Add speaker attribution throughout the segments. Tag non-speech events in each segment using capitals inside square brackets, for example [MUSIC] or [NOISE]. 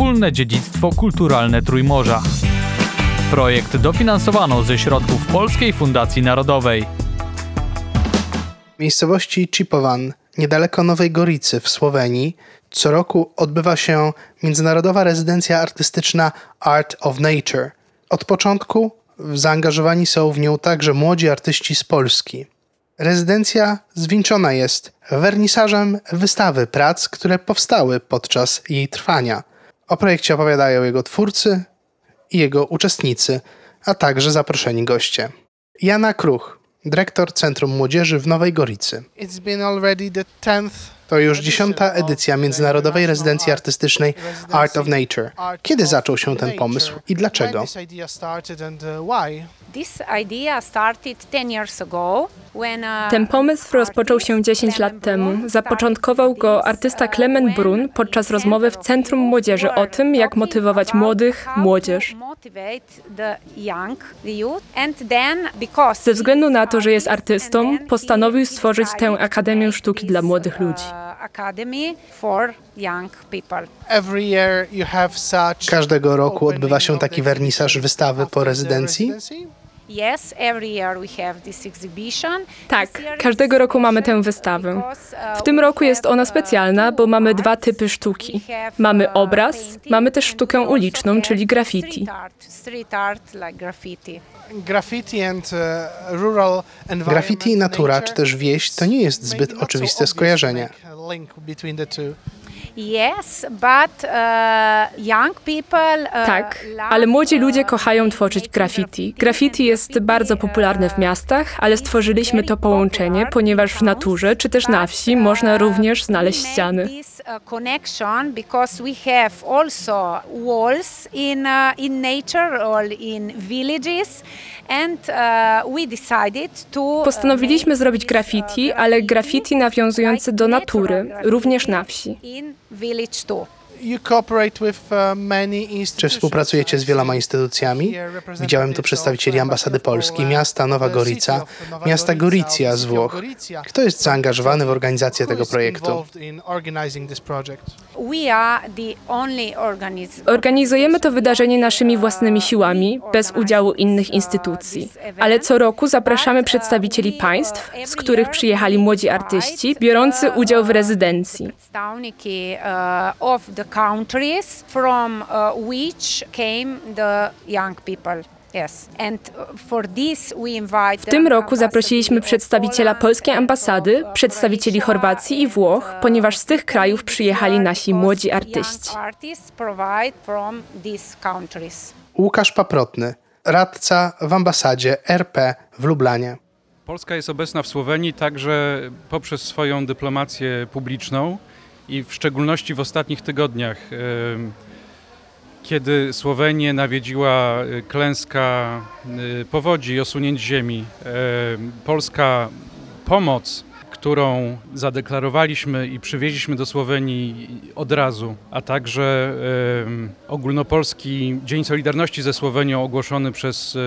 Speaker 1: Wspólne dziedzictwo kulturalne Trójmorza. Projekt dofinansowano ze środków Polskiej Fundacji Narodowej.
Speaker 2: W miejscowości Chipovan, niedaleko Nowej Goricy w Słowenii, co roku odbywa się międzynarodowa rezydencja artystyczna Art of Nature. Od początku zaangażowani są w nią także młodzi artyści z Polski. Rezydencja zwieńczona jest wernisażem wystawy prac, które powstały podczas jej trwania. O projekcie opowiadają jego twórcy i jego uczestnicy, a także zaproszeni goście. Jana Kruch, dyrektor Centrum Młodzieży w Nowej Goricy.
Speaker 3: It's been already the 10th
Speaker 2: To już dziesiąta edycja Międzynarodowej Rezydencji Artystycznej Art of Nature. Kiedy zaczął się ten pomysł i dlaczego?
Speaker 3: Uh, why?
Speaker 4: This idea started 10 years ago when uh,
Speaker 5: Ten pomysł rozpoczął się 10 lat temu. Zapoczątkował go artysta Clement Brun podczas rozmowy w Centrum Młodzieży o tym, jak motywować młodych, młodzież. Ze względu na to, że jest artystą, postanowił stworzyć tę Akademię Sztuki dla młodych ludzi.
Speaker 4: Academy for young people.
Speaker 3: Every year you have such
Speaker 2: Każdego roku odbywa się taki wernisaż wystawy po rezydencji?
Speaker 3: Residency?
Speaker 4: Yes, every year we have this exhibition.
Speaker 5: Tak, każdego roku mamy tę wystawę.
Speaker 4: uh,
Speaker 5: W tym roku jest ona
Speaker 4: uh,
Speaker 5: specjalna, bo mamy dwa typy sztuki. Mamy
Speaker 4: uh,
Speaker 5: obraz, mamy też sztukę uliczną, czyli graffiti.
Speaker 4: Graffiti.
Speaker 2: I natura, czy też wieś, to nie jest zbyt oczywiste skojarzenie.
Speaker 4: Yes, but uh, young people uh,
Speaker 5: Tak, ale młodzi ludzie
Speaker 4: uh,
Speaker 5: kochają tworzyć graffiti. Graffiti jest bardzo popularne w miastach, ale stworzyliśmy to połączenie, ponieważ w naturze czy też na wsi można również znaleźć ściany.
Speaker 4: Uh, connection because we have also walls in uh, in nature or in villages and uh, we decided to uh,
Speaker 5: Postanowiliśmy zrobić
Speaker 4: uh,
Speaker 5: graffiti, ale graffiti nawiązujące do natury, również na wsi.
Speaker 4: village store.
Speaker 3: You cooperate with uh,
Speaker 2: Czy współpracujecie z wieloma instytucjami? Widziałem tu przedstawicieli ambasady Polski, miasta Nowa Gorica, miasta Goricia z Włoch. Kto jest zaangażowany w organizację tego projektu?
Speaker 5: Organizujemy to wydarzenie naszymi własnymi siłami, bez udziału innych instytucji. Ale co roku zapraszamy przedstawicieli państw, z których przyjechali młodzi artyści, biorący udział w rezydencji.
Speaker 4: Przedstawniki uh, of the countries from uh, which came the young people. Yes. And uh, for this we invite
Speaker 5: W tym roku zaprosiliśmy przedstawiciela polskiej ambasady, przedstawicieli Chorwacji i Włoch, ponieważ z tych krajów przyjechali nasi młodzi artyści.
Speaker 2: Łukasz Paprotny, radca w ambasadzie RP w Lublanie.
Speaker 6: Polska jest obecna w Słowenii także poprzez swoją dyplomację publiczną i w szczególności w ostatnich tygodniach, kiedy Słowenię nawiedziła y, klęska y, powodzi i osunięć ziemi. em, Polska pomoc, którą zadeklarowaliśmy i przywieźliśmy do Słowenii od razu, a także ogólnopolski Dzień Solidarności ze Słowenią ogłoszony przez e,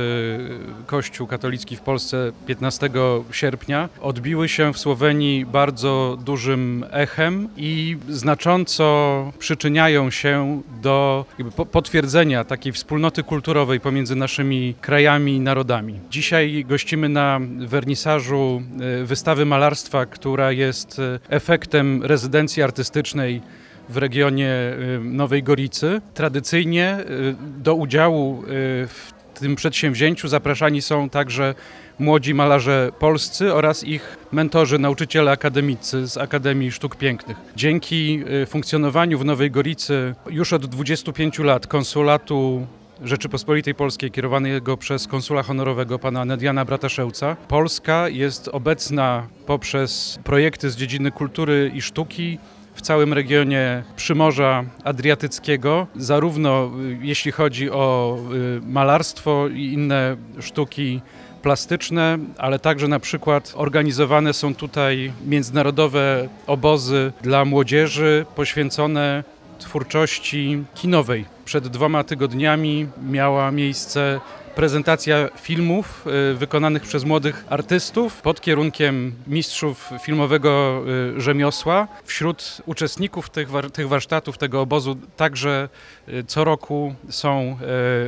Speaker 6: Kościół katolicki w Polsce 15 sierpnia odbiły się w Słowenii bardzo dużym echem i znacząco przyczyniają się do potwierdzenia takiej wspólnoty kulturowej pomiędzy naszymi krajami i narodami. Dzisiaj gościmy na wernisażu e, wystawy malarstwa, która jest e, efektem rezydencji artystycznej w regionie y, Nowej Goricy. Tradycyjnie y, do udziału w tym przedsięwzięciu zapraszani są także młodzi malarze polscy oraz ich mentorzy, nauczyciele akademicy z Akademii Sztuk Pięknych. Dzięki funkcjonowaniu w Nowej Goricy już od 25 lat konsulatu Rzeczypospolitej Polskiej kierowanego przez konsula honorowego pana Nediana Brataszełca. Polska jest obecna poprzez projekty z dziedziny kultury i sztuki w całym regionie Przymorza Adriatyckiego, zarówno y, jeśli chodzi o y, malarstwo i inne sztuki plastyczne, ale także na przykład organizowane są tutaj międzynarodowe obozy dla młodzieży poświęcone twórczości kinowej. Przed dwoma tygodniami miała miejsce prezentacja filmów y, wykonanych przez młodych artystów pod kierunkiem mistrzów filmowego y, rzemiosła. Wśród uczestników tych, tych warsztatów, tego obozu także y, co roku są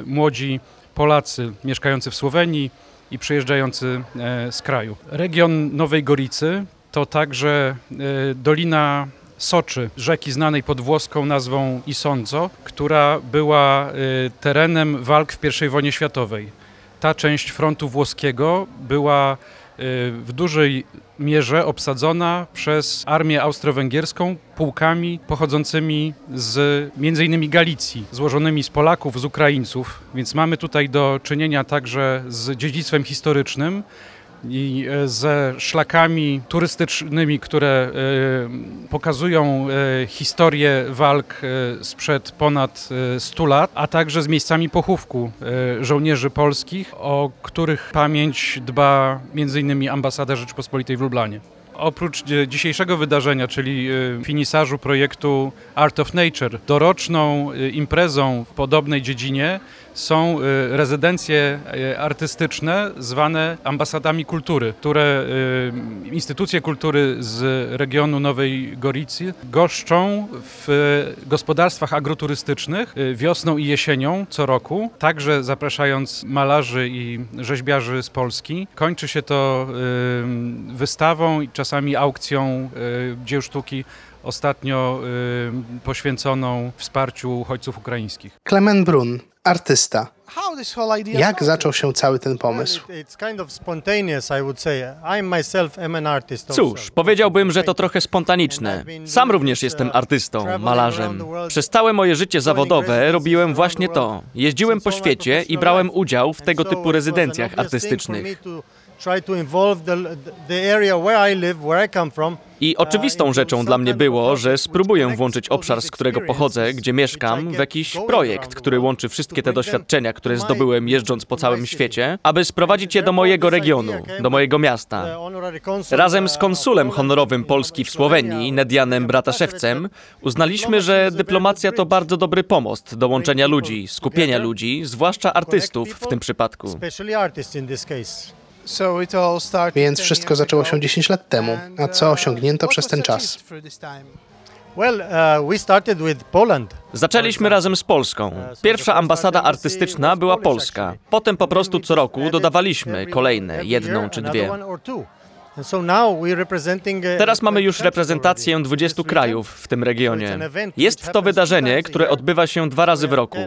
Speaker 6: młodzi Polacy mieszkający w Słowenii i przyjeżdżający z kraju. Region Nowej Goricy to także Dolina Soczy, rzeki znanej pod włoską nazwą Isonzo, która była e, terenem walk w I wojnie światowej. Ta część frontu włoskiego była e, w dużej mierze obsadzona przez armię austro-węgierską pułkami pochodzącymi z m.in. Galicji, złożonymi z Polaków, z Ukraińców, więc mamy tutaj do czynienia także z dziedzictwem historycznym i e, ze szlakami turystycznymi, które e, pokazują e, historię walk sprzed ponad e, 100 lat, a także z miejscami pochówku żołnierzy polskich, o których pamięć dba m.in. ambasada Rzeczypospolitej w Lublanie. Oprócz dzisiejszego wydarzenia, czyli finisażu projektu Art of Nature, doroczną imprezą w podobnej dziedzinie są e, rezydencje e, artystyczne zwane ambasadami kultury, które e, instytucje kultury z regionu Nowej Goricy goszczą w gospodarstwach agroturystycznych wiosną i jesienią co roku, także zapraszając malarzy i rzeźbiarzy z Polski. Kończy się to wystawą i czasami aukcją dzieł sztuki ostatnio e, poświęconą wsparciu uchodźców ukraińskich.
Speaker 2: Klemen Brun, artysta. Jak zaczął się cały ten pomysł?
Speaker 7: Cóż, powiedziałbym, że to trochę spontaniczne. Sam również jestem artystą, malarzem. Przez całe moje życie zawodowe robiłem właśnie to. Jeździłem po świecie i brałem udział w tego typu rezydencjach artystycznych. I oczywistą rzeczą dla mnie było, że spróbuję włączyć obszar, z którego pochodzę, gdzie mieszkam, w jakiś projekt, który łączy wszystkie te doświadczenia, które zdobyłem jeżdżąc po całym świecie, aby sprowadzić je do mojego regionu, do mojego miasta. Razem z konsulem honorowym Polski w Słowenii, Nedianem Brataszewcem, uznaliśmy, że dyplomacja to bardzo dobry pomost do łączenia ludzi, skupienia ludzi, zwłaszcza artystów w tym przypadku.
Speaker 2: Więc
Speaker 3: 10
Speaker 2: wszystko zaczęło się 10 lat temu. A co
Speaker 3: uh,
Speaker 2: osiągnięto przez ten czas?
Speaker 8: uh, we started with Poland.
Speaker 7: Zaczęliśmy razem z Polską. Pierwsza ambasada artystyczna była polska. Potem po prostu co roku dodawaliśmy kolejne, jedną czy dwie. Teraz mamy już reprezentację 20 krajów w tym regionie. Jest to wydarzenie, które odbywa się dwa razy w roku.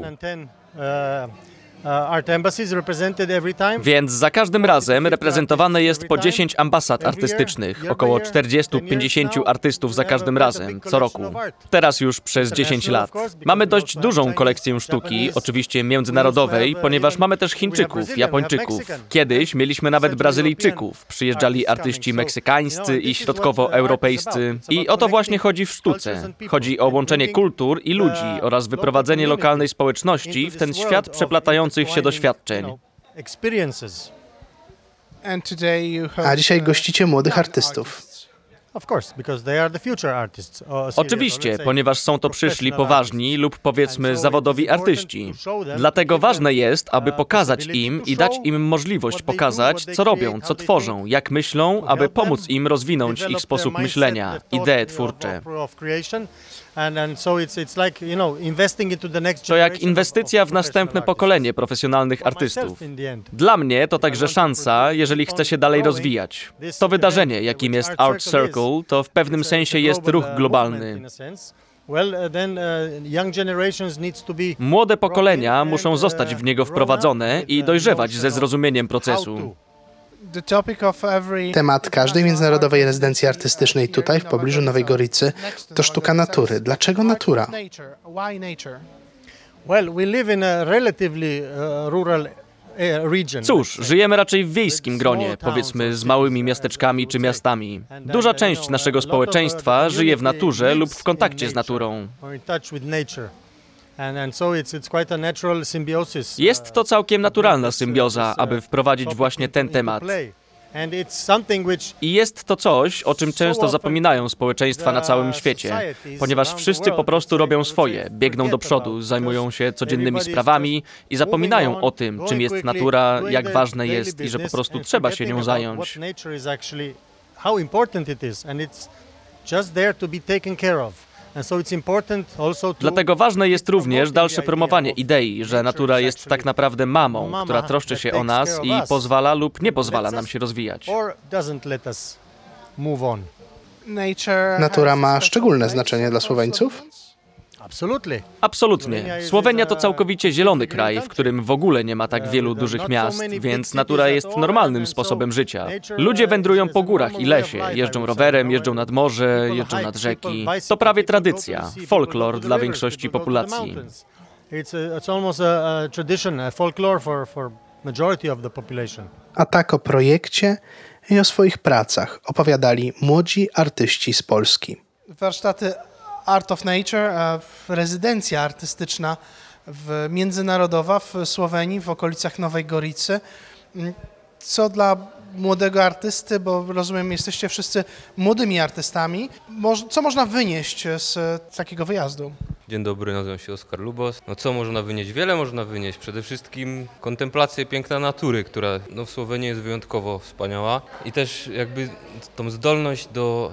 Speaker 7: Więc za każdym razem reprezentowane jest po 10 ambasad artystycznych, około 40-50 artystów za każdym razem, co roku. Teraz już przez 10 lat. Mamy dość dużą kolekcję sztuki, oczywiście międzynarodowej, ponieważ mamy też Chińczyków, Japończyków. Kiedyś mieliśmy nawet Brazylijczyków. Przyjeżdżali artyści meksykańscy i środkowoeuropejscy. I o to właśnie chodzi w sztuce. Chodzi o łączenie kultur i ludzi oraz wyprowadzenie lokalnej społeczności w ten świat przeplatających się doświadczeń.
Speaker 2: A dzisiaj
Speaker 3: uh,
Speaker 2: gościcie młodych artystów.
Speaker 8: or
Speaker 7: Oczywiście, ponieważ są to przyszli poważni lub powiedzmy zawodowi artyści. Dlatego ważne jest, aby pokazać im i dać im możliwość pokazać, co robią, co tworzą, jak myślą, aby pomóc im rozwinąć ich sposób myślenia, idee twórcze. To jak inwestycja w następne pokolenie profesjonalnych artystów. Dla mnie to także szansa, jeżeli chcę się dalej rozwijać. To wydarzenie, jakim jest Art Circle, to w pewnym sensie jest ruch globalny. Młode pokolenia muszą zostać w niego wprowadzone i dojrzewać ze zrozumieniem procesu.
Speaker 2: Temat każdej międzynarodowej rezydencji artystycznej tutaj w pobliżu Nowej Goricy to sztuka natury. Dlaczego natura?
Speaker 8: Uh, uh.
Speaker 7: Cóż, żyjemy raczej w wiejskim gronie, powiedzmy z małymi miasteczkami czy miastami. Duża część naszego społeczeństwa żyje w naturze lub w kontakcie z naturą. Jest to całkiem naturalna symbioza, aby wprowadzić właśnie ten temat. I jest to coś, o czym często zapominają społeczeństwa na całym świecie, ponieważ wszyscy po prostu robią swoje, biegną do przodu, zajmują się codziennymi sprawami i zapominają o tym, czym jest natura, jak ważne jest i że po prostu trzeba się nią zająć.
Speaker 8: How important it is, and it's just there to be taken care of. And so it's important also to
Speaker 7: Dlatego ważne jest również dalsze promowanie idei, że natura jest tak naprawdę mamą, która troszczy się o nas i pozwala lub nie pozwala nam się rozwijać.
Speaker 2: Natura ma szczególne znaczenie dla Słoweńców?
Speaker 7: Absolutnie. Słowenia to całkowicie zielony kraj, w którym w ogóle nie ma tak wielu dużych miast, więc natura jest normalnym sposobem życia. Ludzie wędrują po górach i lesie, jeżdżą rowerem, jeżdżą nad morze, jeżdżą nad rzeki. To prawie tradycja, folklor dla większości populacji.
Speaker 8: A
Speaker 2: tak o projekcie i o swoich pracach opowiadali młodzi artyści z Polski.
Speaker 3: Warsztaty Art of Nature, rezydencja artystyczna w, międzynarodowa w Słowenii, w okolicach Nowej Goricy. Mm, Co dla młodego artysty, bo rozumiem, jesteście wszyscy młodymi artystami, co można wynieść z takiego wyjazdu?
Speaker 9: Dzień dobry, nazywam się Oskar Lubos. No co można wynieść? Wiele można wynieść. Przede wszystkim kontemplację piękna natury, która no, w Słowenii jest wyjątkowo wspaniała i też jakby tą zdolność do,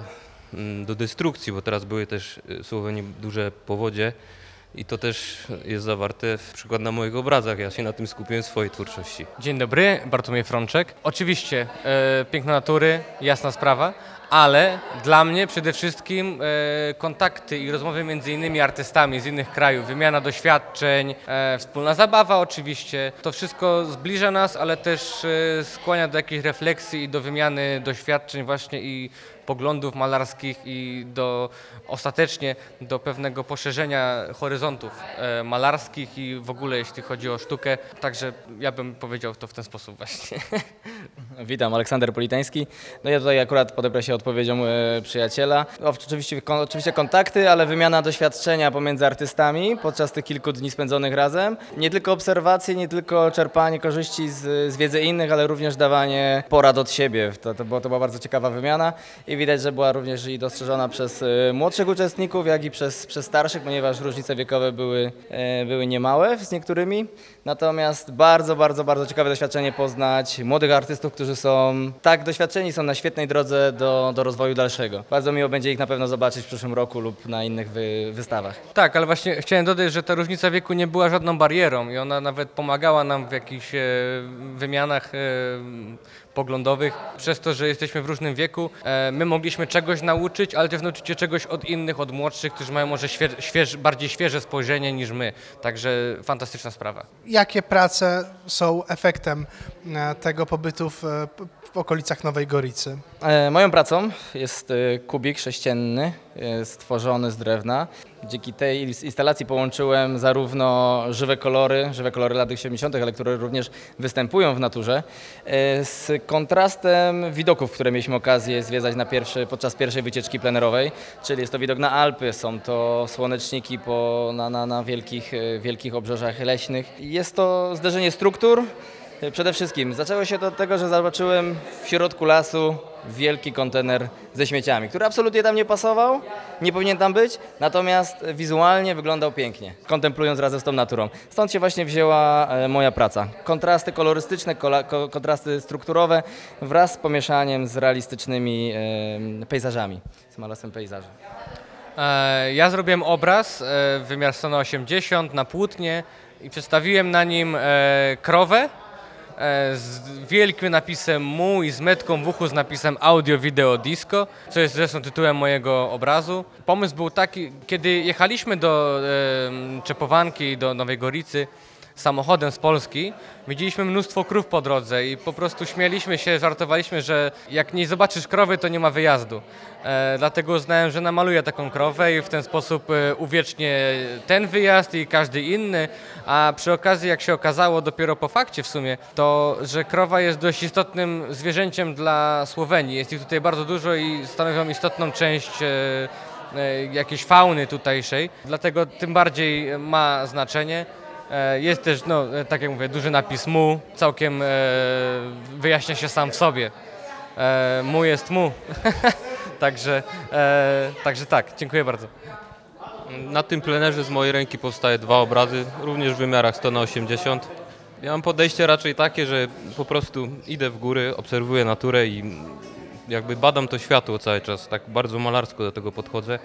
Speaker 9: do destrukcji, bo teraz były też y, w Słowenii duże powodzie i to też jest zawarte w przykład na moich obrazach. Ja się na tym skupiłem w swojej twórczości.
Speaker 10: Dzień dobry, Bartłomiej Frączek. Oczywiście e, piękna natury, jasna sprawa, ale dla mnie przede wszystkim e, kontakty i rozmowy między innymi artystami z innych krajów, wymiana doświadczeń, e, wspólna zabawa oczywiście. To wszystko zbliża nas, ale też e, skłania do jakiejś refleksji i do wymiany doświadczeń właśnie i poglądów malarskich i do ostatecznie do pewnego poszerzenia horyzontów e, malarskich i w ogóle jeśli chodzi o sztukę. Także ja bym powiedział to w ten sposób właśnie. [LAUGHS]
Speaker 11: Witam, Aleksander Politański. No ja tutaj akurat podebrę się odpowiedzią e, przyjaciela. Oczywiście, oczywiście kontakty, ale wymiana doświadczenia pomiędzy artystami podczas tych kilku dni spędzonych razem. Nie tylko obserwacje, nie tylko czerpanie korzyści z, z wiedzy innych, ale również dawanie porad od siebie. To, to, było, to była bardzo ciekawa wymiana i widać, że była również i dostrzeżona przez e, młodszych uczestników, jak i przez, przez starszych, ponieważ różnice wiekowe były, e, były niemałe z niektórymi. Natomiast bardzo, bardzo, bardzo ciekawe doświadczenie poznać młodych artystów, którzy są tak doświadczeni, są na świetnej drodze do, do rozwoju dalszego. Bardzo miło będzie ich na pewno zobaczyć w przyszłym roku lub na innych wy, wystawach.
Speaker 10: Tak, ale właśnie chciałem dodać, że ta różnica wieku nie była żadną barierą i ona nawet pomagała nam w jakichś e, wymianach poglądowych. Przez to, że jesteśmy w różnym wieku, e, my mogliśmy czegoś nauczyć, ale też nauczyć się czegoś od innych, od młodszych, którzy mają może świe, śwież, bardziej świeże spojrzenie niż my. Także fantastyczna sprawa.
Speaker 3: Jakie prace są efektem e, tego pobytu w, w okolicach Nowej Goricy?
Speaker 11: E, moją pracą jest e, kubik sześcienny, e, stworzony z drewna. Dzięki tej ins- instalacji połączyłem zarówno żywe kolory, żywe kolory lat 70., ale które również występują w naturze, z kontrastem widoków, które mieliśmy okazję zwiedzać na pierwszy, podczas pierwszej wycieczki plenerowej, czyli jest to widok na Alpy, są to słoneczniki po, na, na, na wielkich, wielkich obrzeżach leśnych. Jest to zderzenie struktur, Przede wszystkim zaczęło się to od tego, że zobaczyłem w środku lasu wielki kontener ze śmieciami, który absolutnie tam nie pasował, nie powinien tam być, natomiast wizualnie wyglądał pięknie, kontemplując razem z tą naturą. Stąd się właśnie wzięła e, moja praca. Kontrasty kolorystyczne, kontrasty strukturowe wraz z pomieszaniem z realistycznymi e, pejzażami, z malarstwem pejzaży.
Speaker 10: E, Ja zrobiłem obraz, e, wymiar 180 na płótnie i przedstawiłem na nim e, krowę e, z wielkim napisem i z metką w uchu z napisem audio, video, disco, co jest zresztą tytułem mojego obrazu. Pomysł był taki, kiedy jechaliśmy do e, Czepowanki, do Nowej Goricy, samochodem z Polski, widzieliśmy mnóstwo krów po drodze i po prostu śmieliśmy się, żartowaliśmy, że jak nie zobaczysz krowy, to nie ma wyjazdu. E, dlatego uznałem, że namaluję taką krowę i w ten sposób e, uwiecznię ten wyjazd i każdy inny, a przy okazji, jak się okazało dopiero po fakcie w sumie, to, że krowa jest dość istotnym zwierzęciem dla Słowenii. Jest ich tutaj bardzo dużo i stanowią istotną część e, e, jakiejś fauny tutejszej, dlatego tym bardziej ma znaczenie. E, Jest też, no, e, tak jak mówię, duży napis mu, całkiem e, wyjaśnia się sam w sobie. mu jest mu. [LAUGHS] także, także tak, dziękuję bardzo.
Speaker 9: Na tym plenerze z mojej ręki powstaje dwa obrazy, również w wymiarach 100 na 80. Ja mam podejście raczej takie, że po prostu idę w góry, obserwuję naturę i jakby badam to światło cały czas. Tak bardzo malarsko do tego podchodzę,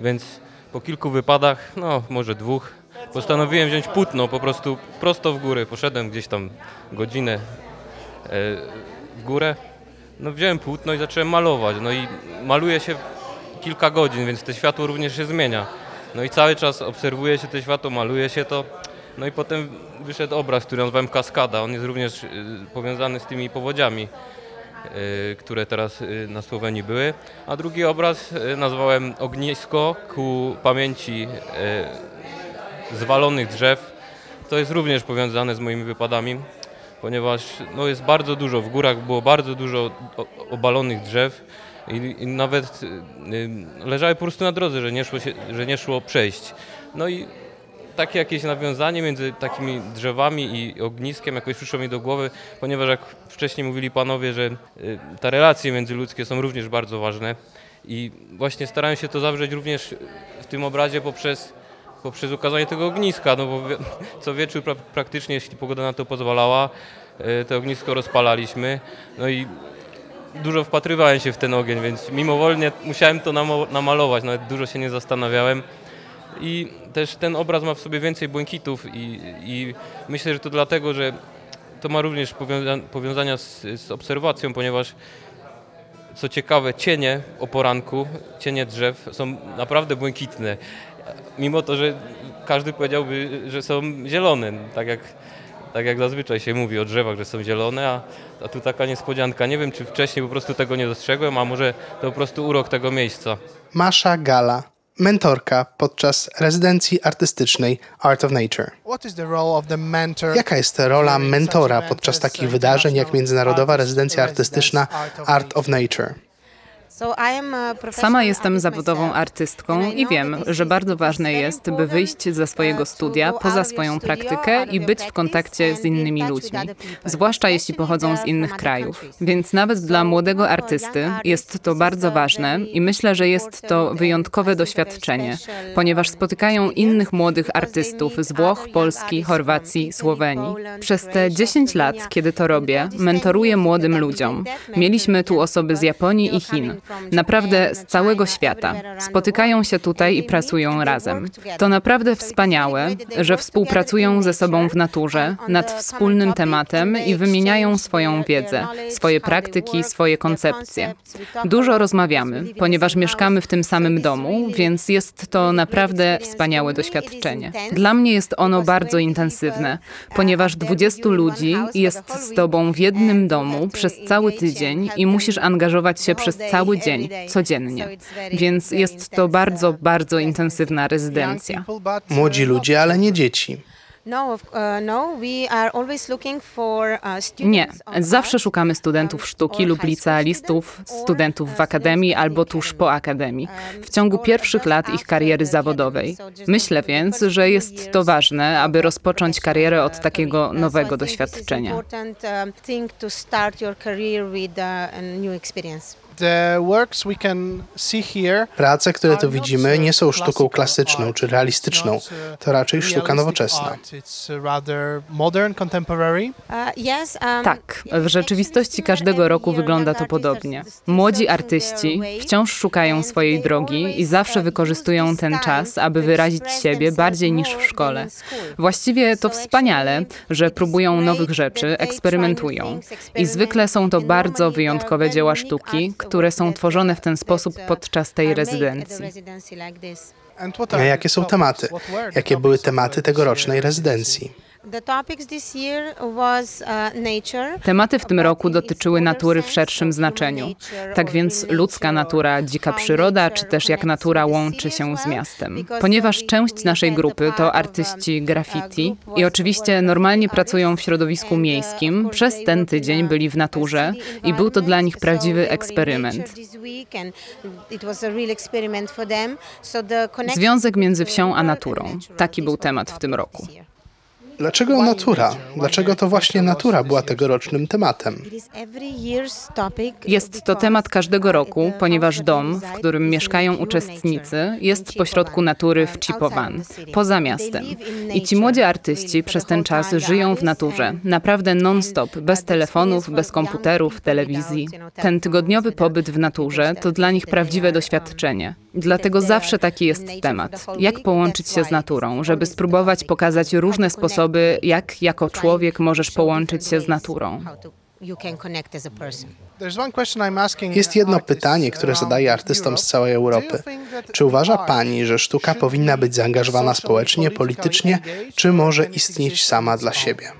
Speaker 9: więc po kilku wypadach, no może dwóch, postanowiłem wziąć płótno po prostu prosto w górę. Poszedłem gdzieś tam godzinę e, w górę, no wziąłem płótno i zacząłem malować. No i maluję się kilka godzin, więc to światło również się zmienia. No i cały czas obserwuje się to światło, maluje się to. No i potem wyszedł obraz, który nazwałem Kaskada. On jest również y, powiązany z tymi powodziami, y, które teraz na Słowenii były. A drugi obraz nazwałem Ognisko ku pamięci zwalonych drzew. To jest również powiązane z moimi wypadami, ponieważ no, jest bardzo dużo, w górach było bardzo dużo obalonych drzew i, i nawet y, y, leżały po prostu na drodze, że nie, szło się, że nie szło przejść. No i takie jakieś nawiązanie między takimi drzewami i ogniskiem jakoś przyszło mi do głowy, ponieważ jak wcześniej mówili panowie, że y, te relacje międzyludzkie są również bardzo ważne i właśnie starałem się to zawrzeć również w tym obrazie poprzez, poprzez ukazanie tego ogniska, no bo co wieczór pra, praktycznie, jeśli pogoda na to pozwalała, y, to ognisko rozpalaliśmy, no i dużo wpatrywałem się w ten ogień, więc mimowolnie musiałem to namo- namalować, nawet dużo się nie zastanawiałem. I też ten obraz ma w sobie więcej błękitów i, i myślę, że to dlatego, że to ma również powiąza- powiązania z, z obserwacją, ponieważ co ciekawe, cienie o poranku, cienie drzew są naprawdę błękitne. Mimo to, że każdy powiedziałby, że są zielone, tak jak, tak jak zazwyczaj się mówi o drzewach, że są zielone, a, a tu taka niespodzianka. Nie wiem, czy wcześniej po prostu tego nie dostrzegłem, a może to po prostu urok tego miejsca.
Speaker 2: Masza Gala, mentorka podczas rezydencji artystycznej Art of Nature. Jaka jest rola mentora podczas takich wydarzeń jak Międzynarodowa Rezydencja Artystyczna Art of Nature?
Speaker 12: Sama jestem zawodową artystką i wiem, że bardzo ważne jest, by wyjść ze swojego studia poza swoją praktykę i być w kontakcie z innymi ludźmi, zwłaszcza jeśli pochodzą z innych krajów. Więc nawet dla młodego artysty jest to bardzo ważne i myślę, że jest to wyjątkowe doświadczenie, ponieważ spotykają innych młodych artystów z Włoch, Polski, Chorwacji, Słowenii. Przez te 10 lat, kiedy to robię, mentoruję młodym ludziom. Mieliśmy tu osoby z Japonii i Chin. Naprawdę z całego świata. Spotykają się tutaj i pracują razem. To naprawdę wspaniałe, że współpracują ze sobą w naturze, nad wspólnym tematem i wymieniają swoją wiedzę, swoje praktyki, swoje koncepcje. Dużo rozmawiamy, ponieważ mieszkamy w tym samym domu, więc jest to naprawdę wspaniałe doświadczenie. Dla mnie jest ono bardzo intensywne, ponieważ 20 ludzi jest z tobą w jednym domu przez cały tydzień i musisz angażować się przez cały dzień, codziennie. Więc jest to bardzo, bardzo intensywna rezydencja.
Speaker 2: Młodzi ludzie, ale nie dzieci.
Speaker 12: Nie, zawsze szukamy studentów sztuki lub licealistów, studentów w akademii albo tuż po akademii, w ciągu pierwszych lat ich kariery zawodowej. Myślę więc, że jest to ważne, aby rozpocząć karierę od takiego nowego doświadczenia.
Speaker 3: The works we can see here
Speaker 2: Prace, które tu widzimy, nie są sztuką klasyczną czy realistyczną. To raczej sztuka nowoczesna.
Speaker 3: Modern, contemporary.
Speaker 12: Tak, w rzeczywistości każdego roku wygląda to podobnie. Młodzi artyści wciąż szukają swojej drogi i zawsze wykorzystują ten czas, aby wyrazić siebie bardziej niż w szkole. Właściwie to wspaniale, że próbują nowych rzeczy, eksperymentują. I zwykle są to bardzo wyjątkowe dzieła sztuki, które są tworzone w ten sposób podczas tej rezydencji.
Speaker 2: A jakie są tematy? Jakie były tematy tegorocznej rezydencji?
Speaker 12: Tematy w tym roku dotyczyły natury w szerszym znaczeniu. Tak więc ludzka natura, dzika przyroda, czy też jak natura łączy się z miastem. Ponieważ część naszej grupy to artyści graffiti i oczywiście normalnie pracują w środowisku miejskim, przez ten tydzień byli w naturze i był to dla nich prawdziwy eksperyment. Związek między wsią a naturą. Taki był temat w tym roku.
Speaker 2: Dlaczego natura? Dlaczego to właśnie natura była tegorocznym tematem?
Speaker 12: Jest to temat każdego roku, ponieważ dom, w którym mieszkają uczestnicy, jest pośrodku natury w Chipowan, poza miastem. I ci młodzi artyści przez ten czas żyją w naturze, naprawdę non-stop, bez telefonów, bez komputerów, telewizji. Ten tygodniowy pobyt w naturze to dla nich prawdziwe doświadczenie. Dlatego zawsze taki jest temat. Jak połączyć się z naturą, żeby spróbować pokazać różne sposoby, jak jako człowiek możesz połączyć się z naturą.
Speaker 2: Jest jedno pytanie, które zadaję artystom z całej Europy. Czy uważa pani, że sztuka powinna być zaangażowana społecznie, politycznie, czy może istnieć sama dla siebie?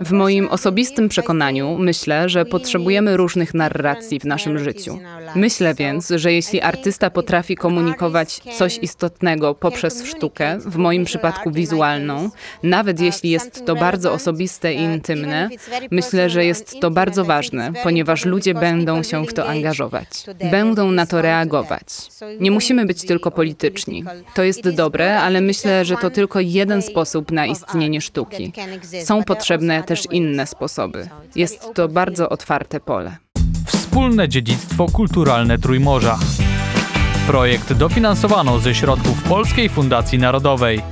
Speaker 12: W moim osobistym przekonaniu myślę, że potrzebujemy różnych narracji w naszym życiu. Myślę więc, że jeśli artysta potrafi komunikować coś istotnego poprzez sztukę, w moim przypadku wizualną, nawet jeśli jest to bardzo osobiste i intymne, myślę, że jest to bardzo ważne, ponieważ ludzie będą się w to angażować. Będą na to reagować. Nie musimy być tylko polityczni. To jest dobre, ale myślę, że to tylko jeden sposób na istnienie sztuki. Są potrzebne też inne sposoby. Jest to bardzo otwarte pole.
Speaker 1: Wspólne dziedzictwo kulturalne Trójmorza. Projekt dofinansowano ze środków Polskiej Fundacji Narodowej.